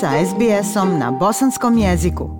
sa SBS-om na bosanskom jeziku.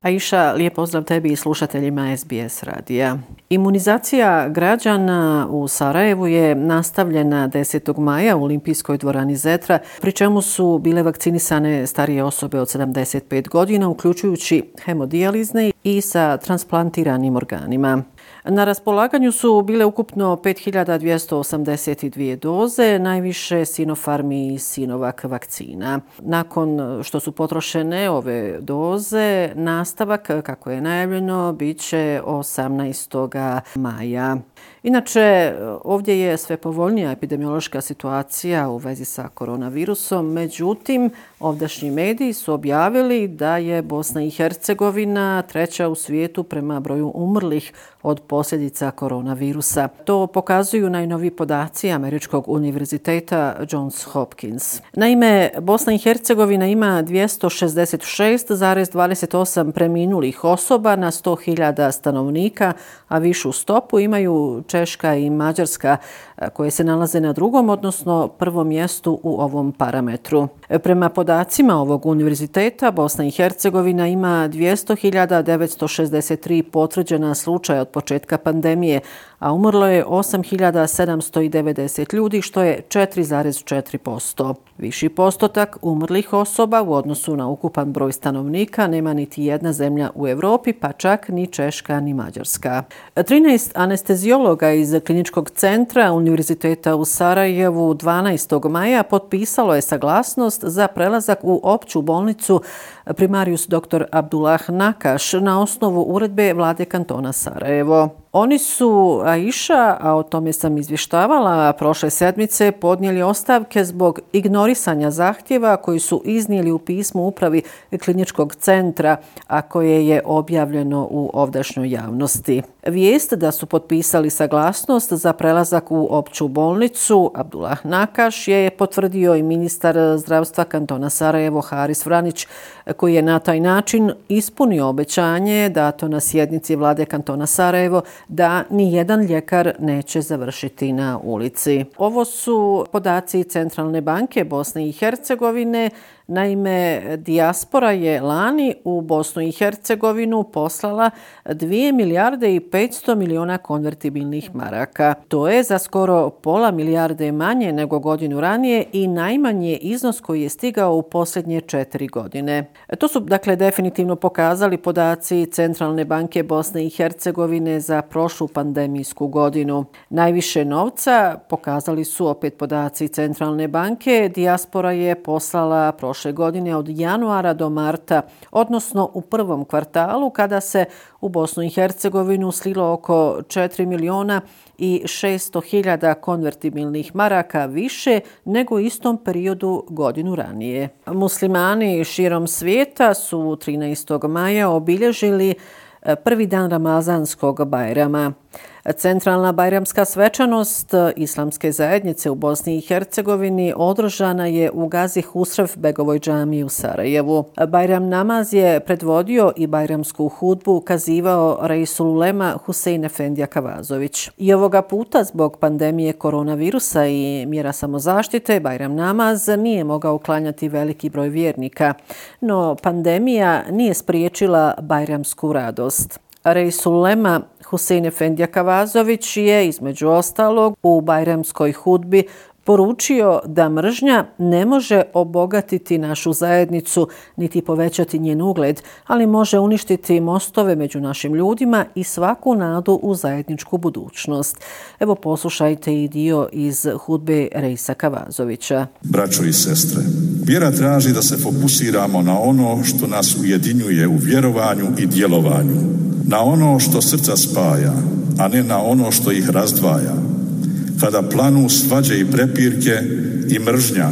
Aisha, lijep pozdrav tebi i slušateljima SBS radija. Imunizacija građana u Sarajevu je nastavljena 10. maja u Olimpijskoj dvorani Zetra, pri čemu su bile vakcinisane starije osobe od 75 godina, uključujući hemodijalizne i sa transplantiranim organima. Na raspolaganju su bile ukupno 5282 doze, najviše Sinopharm i Sinovac vakcina. Nakon što su potrošene ove doze, nastavak, kako je najavljeno, bit će 18. maja. Inače, ovdje je sve povoljnija epidemiološka situacija u vezi sa koronavirusom. Međutim, ovdašnji mediji su objavili da je Bosna i Hercegovina treća u svijetu prema broju umrlih od od posljedica koronavirusa. To pokazuju najnovi podaci Američkog univerziteta Johns Hopkins. Naime, Bosna i Hercegovina ima 266,28 preminulih osoba na 100.000 stanovnika, a višu stopu imaju Češka i Mađarska koje se nalaze na drugom, odnosno prvom mjestu u ovom parametru. Prema podacima ovog univerziteta, Bosna i Hercegovina ima 200.963 potvrđena slučaja od početka početka pandemije, a umrlo je 8.790 ljudi, što je 4,4%. Viši postotak umrlih osoba u odnosu na ukupan broj stanovnika nema niti jedna zemlja u Evropi, pa čak ni Češka ni Mađarska. 13 anestezijologa iz kliničkog centra Univerziteta u Sarajevu 12. maja potpisalo je saglasnost za prelazak u opću bolnicu primarius dr. Abdullah Nakaš na osnovu uredbe vlade kantona Sarajevo. Oni su, Aisha, a o tome sam izvještavala, prošle sedmice podnijeli ostavke zbog ignorisanja zahtjeva koji su iznijeli u pismu upravi kliničkog centra, a koje je objavljeno u ovdašnjoj javnosti. Vijest da su potpisali saglasnost za prelazak u opću bolnicu, Abdullah Nakaš je potvrdio i ministar zdravstva kantona Sarajevo, Haris Vranić, koji je na taj način ispunio obećanje dato na sjednici vlade kantona Sarajevo da ni jedan ljekar neće završiti na ulici. Ovo su podaci Centralne banke Bosne i Hercegovine Naime, dijaspora je lani u Bosnu i Hercegovinu poslala 2 milijarde i 500 miliona konvertibilnih maraka. To je za skoro pola milijarde manje nego godinu ranije i najmanje iznos koji je stigao u posljednje četiri godine. To su dakle definitivno pokazali podaci Centralne banke Bosne i Hercegovine za prošlu pandemijsku godinu. Najviše novca pokazali su opet podaci Centralne banke. Dijaspora je poslala prošlu prošle godine od januara do marta, odnosno u prvom kvartalu kada se u Bosnu i Hercegovinu slilo oko 4 miliona i 600 hiljada konvertibilnih maraka više nego istom periodu godinu ranije. Muslimani širom svijeta su 13. maja obilježili eh, prvi dan Ramazanskog bajrama. Centralna bajramska svečanost islamske zajednice u Bosni i Hercegovini održana je u Gazi Husrev Begovoj džami u Sarajevu. Bajram namaz je predvodio i bajramsku hudbu kazivao Reisul Lema Husein Efendija Kavazović. I ovoga puta zbog pandemije koronavirusa i mjera samozaštite Bajram namaz nije mogao uklanjati veliki broj vjernika. No pandemija nije spriječila bajramsku radost. Rejsulema Husein Efendija Kavazović je između ostalog u Bajramskoj hudbi poručio da mržnja ne može obogatiti našu zajednicu niti povećati njen ugled, ali može uništiti mostove među našim ljudima i svaku nadu u zajedničku budućnost. Evo poslušajte i dio iz hudbe Rejsa Kavazovića. Braćo i sestre, vjera traži da se fokusiramo na ono što nas ujedinjuje u vjerovanju i djelovanju, na ono što srca spaja, a ne na ono što ih razdvaja kada planu svađe i prepirke i mržnja,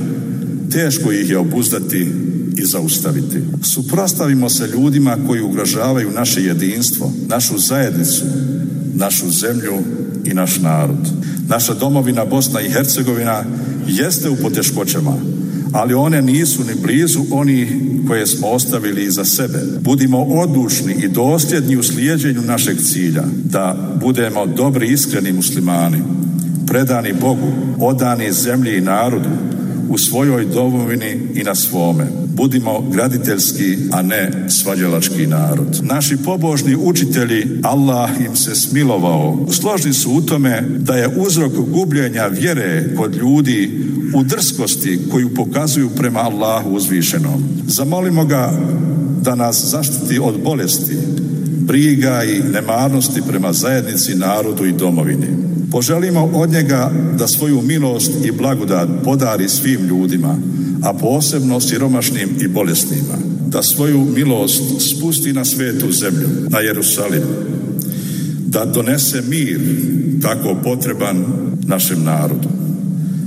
teško ih je obuzdati i zaustaviti. Suprostavimo se ljudima koji ugrožavaju naše jedinstvo, našu zajednicu, našu zemlju i naš narod. Naša domovina Bosna i Hercegovina jeste u poteškoćama, ali one nisu ni blizu oni koje smo ostavili iza sebe. Budimo odlučni i dosljedni u slijedjenju našeg cilja, da budemo dobri iskreni muslimani, predani Bogu, odani zemlji i narodu, u svojoj domovini i na svome. Budimo graditeljski, a ne svađalački narod. Naši pobožni učitelji, Allah im se smilovao, složni su u tome da je uzrok gubljenja vjere kod ljudi u drskosti koju pokazuju prema Allahu uzvišenom. Zamolimo ga da nas zaštiti od bolesti, briga i nemarnosti prema zajednici, narodu i domovini. Poželimo od njega da svoju milost i blagodat podari svim ljudima, a posebno siromašnim i bolesnima. Da svoju milost spusti na svetu zemlju, na Jerusalim. Da donese mir tako potreban našem narodu.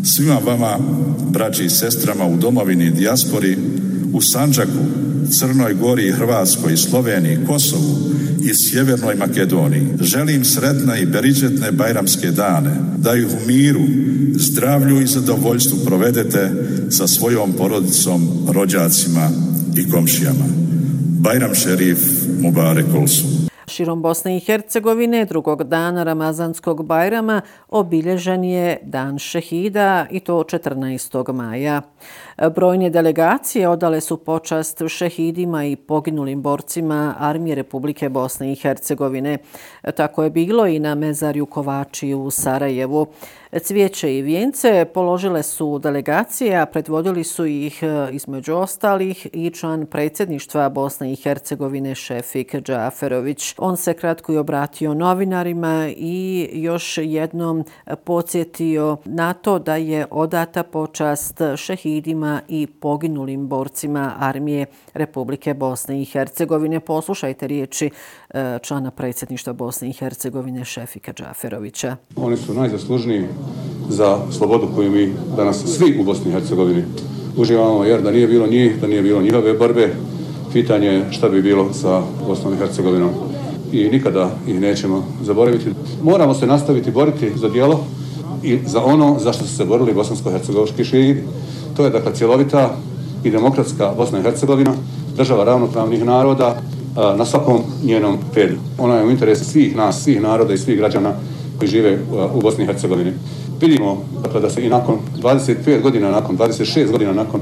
Svima vama, braći i sestrama u domovini i dijaspori, u Sanđaku, Crnoj Gori, Hrvatskoj, Sloveniji, Kosovu i Sjevernoj Makedoniji. Želim sretne i beriđetne bajramske dane, da ih u miru, zdravlju i zadovoljstvu provedete sa svojom porodicom, rođacima i komšijama. Bajram šerif Mubarek Olsu. Širom Bosne i Hercegovine drugog dana Ramazanskog bajrama obilježen je Dan šehida i to 14. maja. Brojne delegacije odale su počast šehidima i poginulim borcima Armije Republike Bosne i Hercegovine. Tako je bilo i na Mezarju Kovači u Sarajevu. Cvijeće i vijence položile su delegacije, a predvodili su ih e, između ostalih i član predsjedništva Bosne i Hercegovine Šefik Džaferović. On se kratko i obratio novinarima i još jednom podsjetio na to da je odata počast šehidima i poginulim borcima armije Republike Bosne i Hercegovine. Poslušajte riječi e, člana predsjedništva Bosne i Hercegovine Šefika Džaferovića. Oni su najzaslužniji za slobodu koju mi danas svi u Bosni i Hercegovini uživamo, jer da nije bilo njih, da nije bilo njihove borbe, pitanje je šta bi bilo sa Bosnom i Hercegovinom i nikada ih nećemo zaboraviti. Moramo se nastaviti boriti za dijelo i za ono za što su se borili bosansko-hercegoviški šiji. To je dakle cjelovita i demokratska Bosna i Hercegovina, država ravnopravnih naroda na svakom njenom pedu. Ona je u interesu svih nas, svih naroda i svih građana koji žive u Bosni i Hercegovini. Vidimo dakle, da se i nakon 25 godina, nakon 26 godina nakon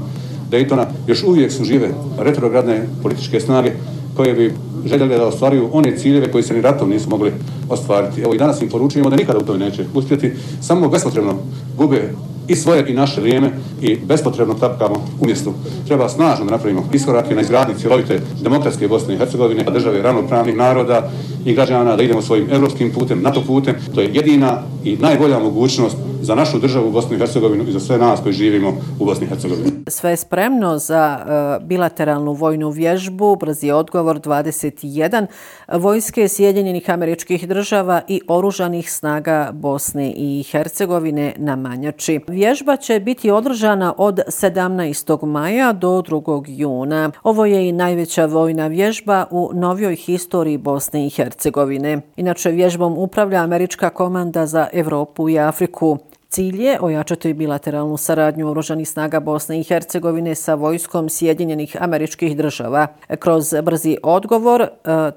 Daytona, još uvijek su žive retrogradne političke snage koje bi željeli da ostvaruju one ciljeve koji se ni ratom nisu mogli ostvariti. Evo i danas im poručujemo da nikada u tome neće uspjeti, samo bespotrebno gube i svoje i naše vrijeme i bespotrebno tapkamo u mjestu. Treba snažno da napravimo iskorake na izgradnji cjelovite demokratske Bosne i Hercegovine, države ravnopravnih naroda i građana da idemo svojim evropskim putem, NATO putem. To je jedina i najbolja mogućnost za našu državu Bosnu i Hercegovinu i za sve nas koji živimo u Bosni i Hercegovini. Sve je spremno za e, bilateralnu vojnu vježbu, brzi odgovor 21 vojske Sjedinjenih američkih država država i oružanih snaga Bosne i Hercegovine na Manjači. Vježba će biti održana od 17. maja do 2. juna. Ovo je i najveća vojna vježba u novijoj historiji Bosne i Hercegovine. Inače, vježbom upravlja američka komanda za Evropu i Afriku. Cilj je ojačati bilateralnu saradnju oružanih snaga Bosne i Hercegovine sa vojskom Sjedinjenih američkih država. Kroz brzi odgovor e,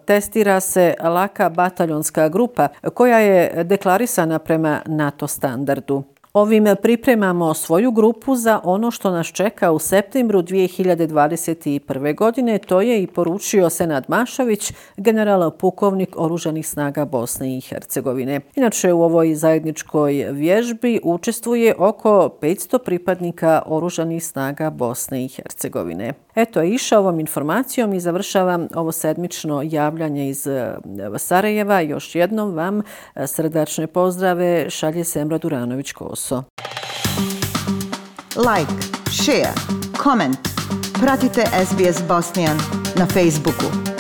testira se laka bataljonska grupa koja je deklarisana prema NATO standardu. Ovim pripremamo svoju grupu za ono što nas čeka u septembru 2021. godine. To je i poručio Senad Mašović, general pukovnik Oružanih snaga Bosne i Hercegovine. Inače, u ovoj zajedničkoj vježbi učestvuje oko 500 pripadnika Oružanih snaga Bosne i Hercegovine. Eto, iša ovom informacijom i završavam ovo sedmično javljanje iz e, Sarajeva. Još jednom vam e, srdačne pozdrave šalje Semra Duranović-Koso. Like, share, comment. Pratite SBS Bosnian na Facebooku.